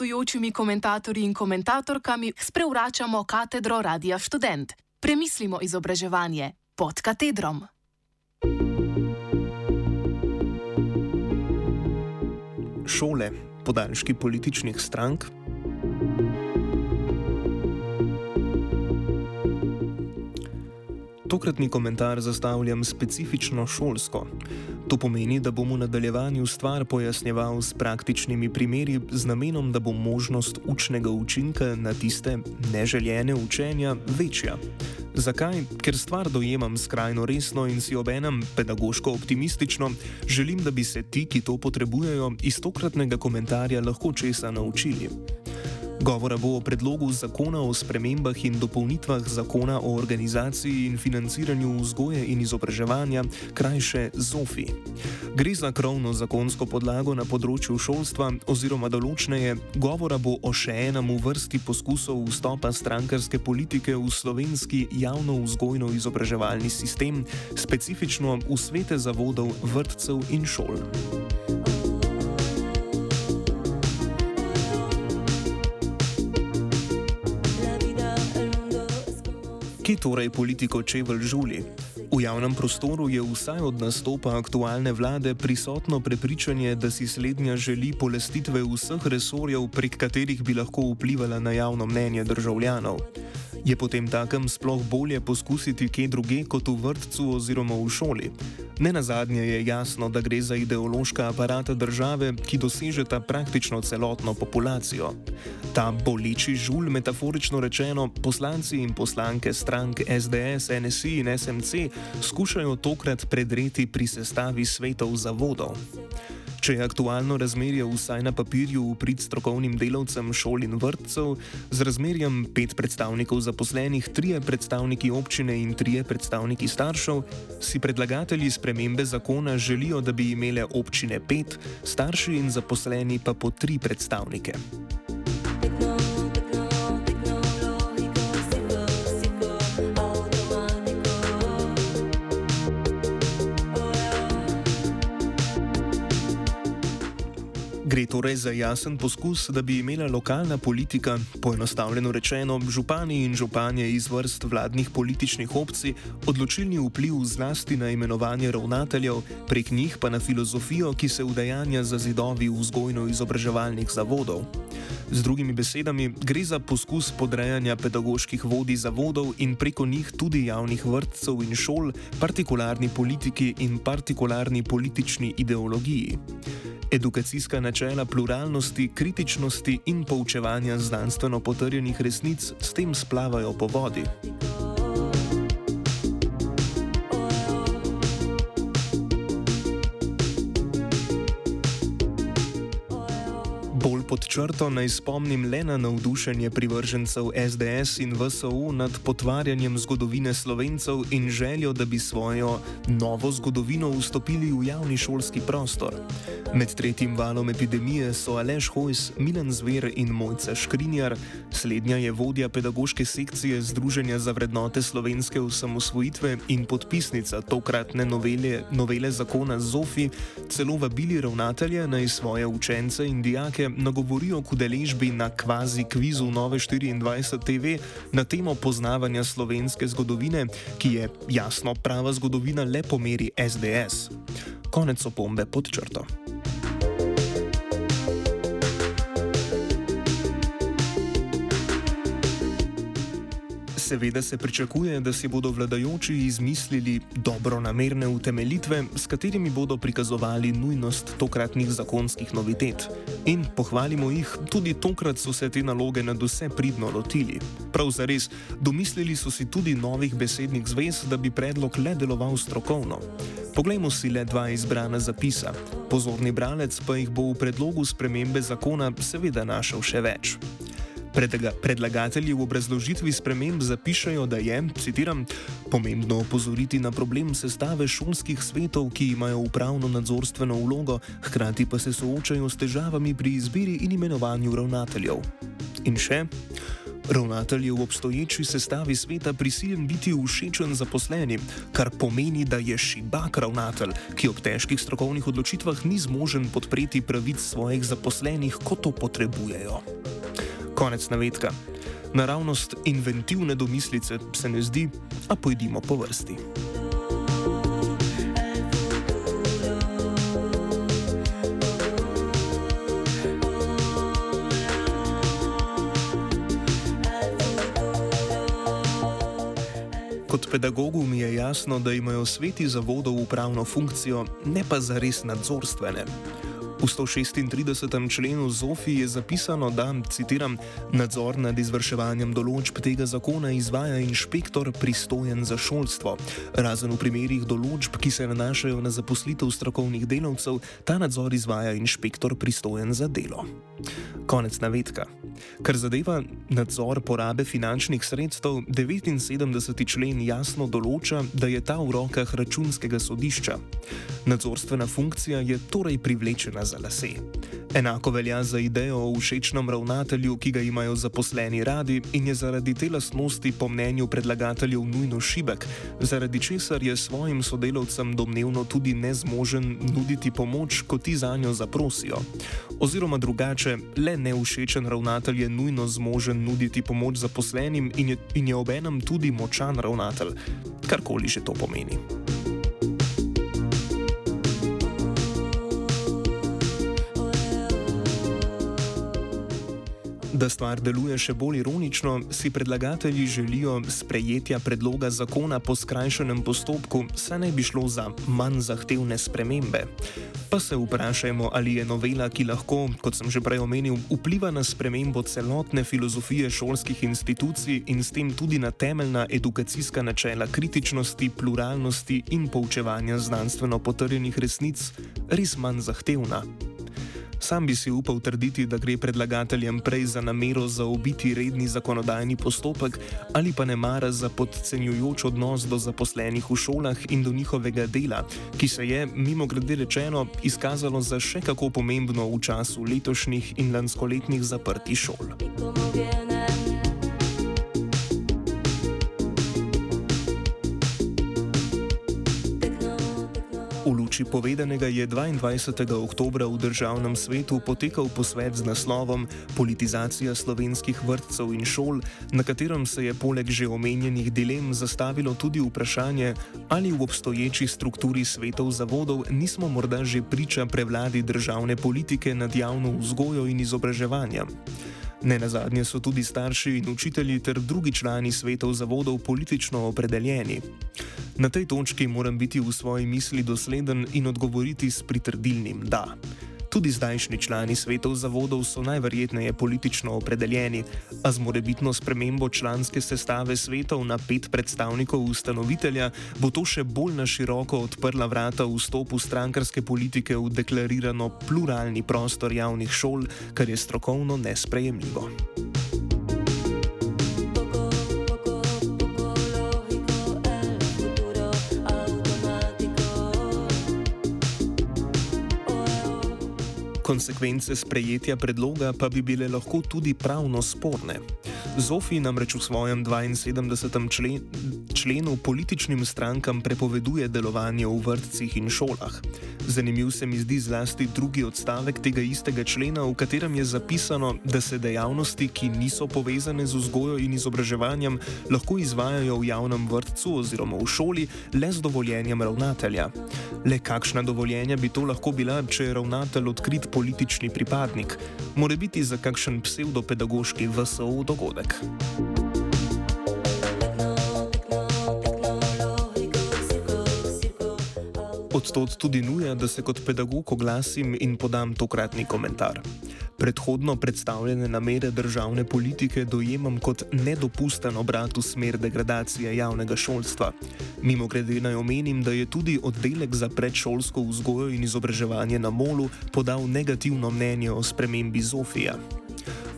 gostujočimi komentatorji in komentatorkami sprevračamo katedro Radia Student. Premislimo izobraževanje pod katedrom. Šole, podaljški političnih strank. Tokratni komentar zastavljam specifično šolsko. To pomeni, da bom v nadaljevanju stvar pojasnjeval s praktičnimi primeri, z namenom, da bo možnost učnega učinka na tiste neželjene učenja večja. Zakaj? Ker stvar dojemam skrajno resno in si obenem pedagoško optimistično, želim, da bi se ti, ki to potrebujejo, iz tokratnega komentarja lahko česa naučili. Govora bo o predlogu zakona o spremembah in dopolnitvah zakona o organizaciji in financiranju vzgoje in izobraževanja, krajše ZOFI. Gre za krovno zakonsko podlago na področju šolstva, oziroma določneje, govora bo o še enem v vrsti poskusov vstopa strankarske politike v slovenski javno vzgojno izobraževalni sistem, specifično v svete zavodov, vrtcev in šol. Kje torej politiko čevelj žuli? V javnem prostoru je vsaj od nastopa aktualne vlade prisotno prepričanje, da si slednja želi polestitve vseh resorjev, prek katerih bi lahko vplivala na javno mnenje državljanov. Je potem takem sploh bolje poskusiti kje druge kot v vrtcu oziroma v šoli? Ne na zadnje je jasno, da gre za ideološka aparata države, ki dosežeta praktično celotno populacijo. Ta boleči žul, metaforično rečeno, poslanci in poslanke strank SDS, NSI in SMC skušajo tokrat predreti pri sestavi svetov zavodov. Če je aktualno razmerje vsaj na papirju v prid strokovnim delavcem šol in vrtcev, z razmerjem pet predstavnikov zaposlenih, trije predstavniki občine in trije predstavniki staršev, si predlagatelji spremembe zakona želijo, da bi imele občine pet, starši in zaposleni pa po tri predstavnike. Gre torej za jasen poskus, da bi imela lokalna politika, poenostavljeno rečeno, župani in županje iz vrst vladnih političnih opcij, odločilni vpliv zlasti na imenovanje ravnateljev, prek njih pa na filozofijo, ki se udejanja za zidovi vzgojno-izobraževalnih zavodov. Z drugimi besedami, gre za poskus podrejanja pedagoških vodij zavodov in preko njih tudi javnih vrtcev in šol, partikularni politiki in partikularni politični ideologiji. Edukacijska načela pluralnosti, kritičnosti in poučevanja znanstveno potrjenih resnic s tem splavajo po vodi. Pod črto naj spomnim le na navdušenje privržencev SDS in VSO nad potvarjanjem zgodovine slovencev in željo, da bi svojo novo zgodovino vstopili v javni šolski prostor. Med tretjim valom epidemije so Aleš Hojs, Milan Zver in Mojca Škrinjar, slednja je vodja pedagoške sekcije Združenja za vrednote slovenske osamosvojitve in podpisnica tokratne novele, novele zakona ZOFI, celo vabili ravnatelje naj svoje učence in dijake nagovorijo k udeležbi na kvazi kvizu Nove 24 TV na temo poznavanja slovenske zgodovine, ki je jasno prava zgodovina le po meri SDS. Konec opombe pod črto. Seveda se pričakuje, da si bodo vladajoči izmislili dobro namerne utemeljitve, s katerimi bodo prikazovali nujnost tokratnih zakonskih novitet. In pohvalimo jih, tudi tokrat so se te naloge nad vse pridno lotili. Prav zares, domislili so si tudi novih besednih zvez, da bi predlog le deloval strokovno. Poglejmo si le dva izbrana zapisa. Pozorni bralec pa jih bo v predlogu spremembe zakona seveda našel še več. Predlagatelji v obrazložitvi sprememb zapišajo, da je, citiram, pomembno opozoriti na problem sestave šolskih svetov, ki imajo upravno-nadzorstveno vlogo, hkrati pa se soočajo s težavami pri izbiri in imenovanju ravnateljev. In še. Ravnatelj je v obstoječi sestavi sveta prisiljen biti všečen zaposlenim, kar pomeni, da je šibak ravnatelj, ki ob težkih strokovnih odločitvah ni zmožen podpreti pravic svojih zaposlenih, kot to potrebujejo. Konec navedka. Naravnost inventivne domislice se ne zdi, a pojdimo po vrsti. Kot pedagogu mi je jasno, da imajo sveti zavodov upravno funkcijo, ne pa zares nadzorstvene. V 136. členu ZOFI je zapisano, da, citiram, nadzor nad izvrševanjem določb tega zakona izvaja inšpektor pristojen za šolstvo. Razen v primerih določb, ki se nanašajo na zaposlitev strokovnih delavcev, ta nadzor izvaja inšpektor pristojen za delo. Konec navedka. Kar zadeva nadzor porabe finančnih sredstev, 79. člen jasno določa, da je ta v rokah računskega sodišča. Nadzorstvena funkcija je torej privlečena za lase. Enako velja za idejo o všečnem ravnatelju, ki ga imajo zaposleni radi in je zaradi te lastnosti po mnenju predlagateljev nujno šibek, zaradi česar je svojim sodelavcem domnevno tudi nezmožen nuditi pomoč, ko ti za njo zaprosijo. Oziroma drugače, le neušečen ravnatelj je nujno zmožen nuditi pomoč zaposlenim in je, je obenem tudi močan ravnatelj, karkoli že to pomeni. Da stvar deluje še bolj ironično, si predlagatelji želijo sprejetja predloga zakona po skrajšanem postopku, saj naj bi šlo za manj zahtevne spremembe. Pa se vprašajmo, ali je novela, ki lahko, kot sem že prej omenil, vpliva na spremembo celotne filozofije šolskih institucij in s tem tudi na temeljna edukacijska načela kritičnosti, pluralnosti in poučevanja znanstveno potrjenih resnic, res manj zahtevna. Sam bi si upal trditi, da gre predlagateljem prej za namero zaobiti redni zakonodajni postopek ali pa ne mara za podcenjujoč odnos do zaposlenih v šolah in do njihovega dela, ki se je, mimo grede rečeno, izkazalo za še kako pomembno v času letošnjih in lanskoletnih zaprtih šol. Hvala. V luči povedanega je 22. oktober v državnem svetu potekal posvet z naslovom Politizacija slovenskih vrtcev in šol, na katerem se je poleg že omenjenih dilem zastavilo tudi vprašanje, ali v obstoječi strukturi svetov zavodov nismo morda že priča prevladi državne politike nad javno vzgojo in izobraževanjem. Ne na zadnje so tudi starši in učitelji ter drugi člani svetov zavodov politično opredeljeni. Na tej točki moram biti v svoji misli dosleden in odgovoriti s pritrdilnim da. Tudi zdajšnji člani svetov zavodov so najverjetneje politično opredeljeni, a z morebitno spremembo članske sestave svetov na pet predstavnikov ustanovitelja bo to še bolj na široko odprla vrata vstopu strankarske politike v deklarirano pluralni prostor javnih šol, kar je strokovno nesprejemljivo. Konsekvence sprejetja predloga pa bi bile lahko tudi pravno sporne. Zofi namreč v svojem 72. Člen, členu političnim strankam prepoveduje delovanje v vrtcih in šolah. Zanimiv se mi zdi zlasti drugi odstavek tega istega člena, v katerem je zapisano, da se dejavnosti, ki niso povezane z vzgojo in izobraževanjem, lahko izvajajo v javnem vrtcu oziroma v šoli le z dovoljenjem ravnatelja. Le kakšna dovoljenja bi to lahko bila, če je ravnatelj odkrit politični pripadnik, more biti za kakšen pseudopedagoški VSO dogodek. Odtot tudi nuja, da se kot pedagog oglasim in podam tokratni komentar. Predhodno predstavljene namere državne politike dojemam kot nedopusten obrat v smer degradacije javnega šolstva. Mimo grede naj omenim, da je tudi oddelek za predšolsko vzgojo in izobraževanje na Molu podal negativno mnenje o spremembi Zofija.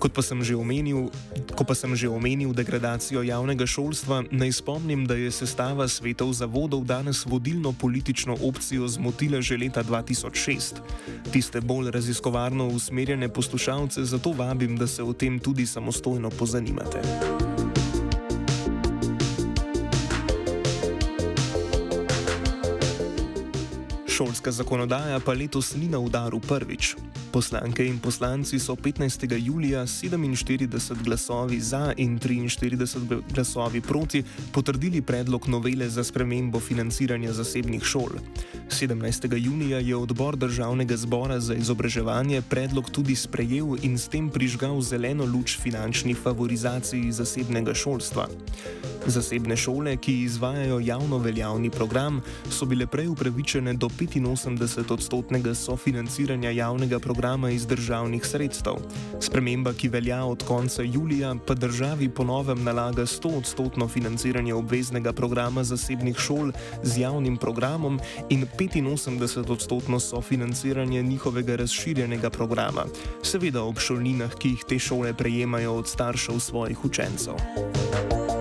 Kot pa sem že omenil, ko pa sem že omenil degradacijo javnega šolstva, naj spomnim, da je sestava svetov zavodov danes vodilno politično opcijo zmotila že leta 2006. Tiste bolj raziskovarno usmerjene poslušalce zato vabim, da se o tem tudi samostojno pozanimate. Šolska zakonodaja pa letos ni na udaru prvič. Poslanke in poslanci so 15. julija 47 glasovi za in 43 glasovi proti potrdili predlog novele za spremembo financiranja zasebnih šol. 17. junija je odbor državnega zbora za izobraževanje predlog tudi sprejel in s tem prižgal zeleno luč finančni favorizaciji zasebnega šolstva. Zasebne šole, ki izvajajo javno veljavni program, so bile prej upravičene do 85 odstotnega sofinanciranja javnega programa iz državnih sredstev. Sprememba, ki velja od konca julija, pa državi ponovem nalaga 100 odstotno financiranje obveznega programa zasebnih šol z javnim programom in 85 odstotno sofinanciranje njihovega razširjenega programa, seveda ob šolninah, ki jih te šole prejemajo od staršev svojih učencev.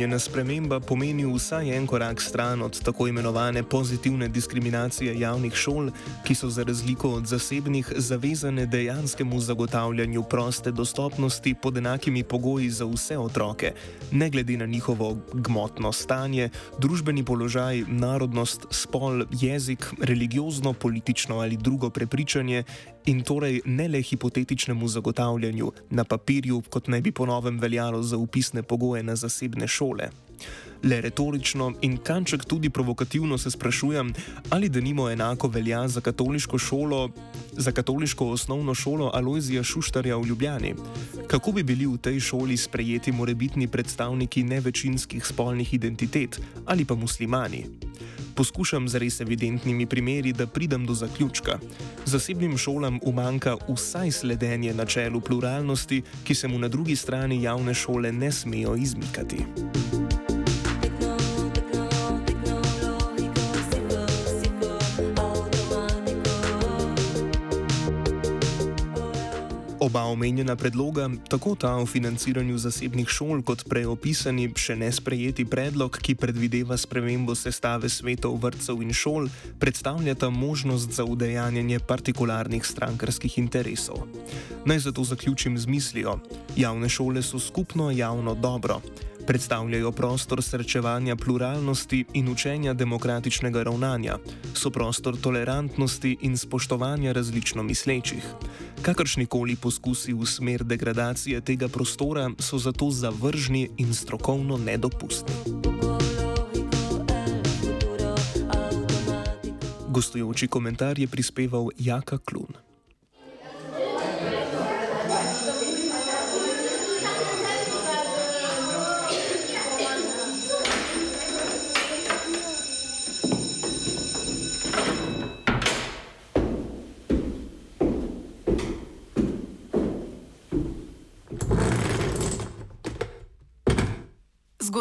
Omenjena sprememba pomeni vsaj en korak stran od tako imenovane pozitivne diskriminacije javnih šol, ki so za razliko od zasebnih zavezane dejanskemu zagotavljanju proste dostopnosti pod enakimi pogoji za vse otroke, ne glede na njihovo gmotno stanje, družbeni položaj, narodnost, spol, jezik, religiozno, politično ali drugo prepričanje in torej ne le hipotetičnemu zagotavljanju na papirju, kot naj bi ponovem veljalo za upisne pogoje na zasebne šole. Le retorično in kanček tudi provokativno se sprašujem, ali da nimo enako velja za katoliško šolo, za katoliško osnovno šolo Alojzija Šuštarja v Ljubljani. Kako bi bili v tej šoli sprejeti morebitni predstavniki nevečinskih spolnih identitet ali pa muslimani? Poskušam z res evidentnimi primeri, da pridem do zaključka. Zasebnim šolam umanka vsaj sledenje načelu pluralnosti, ki se mu na drugi strani javne šole ne smejo izmikati. Oba omenjena predloga, tako ta o financiranju zasebnih šol, kot prej opisani še nesprejeti predlog, ki predvideva spremembo sestave svetov vrtcev in šol, predstavljata možnost za udejanjanje partikularnih strankarskih interesov. Naj zato zaključim z mislijo: javne šole so skupno javno dobro predstavljajo prostor srečevanja pluralnosti in učenja demokratičnega ravnanja, so prostor tolerantnosti in spoštovanja različno mislečih. Kakršnikoli poskusi v smer degradacije tega prostora so zato zavržni in strokovno nedopustni. Gostujoči komentar je prispeval Jaka Klun.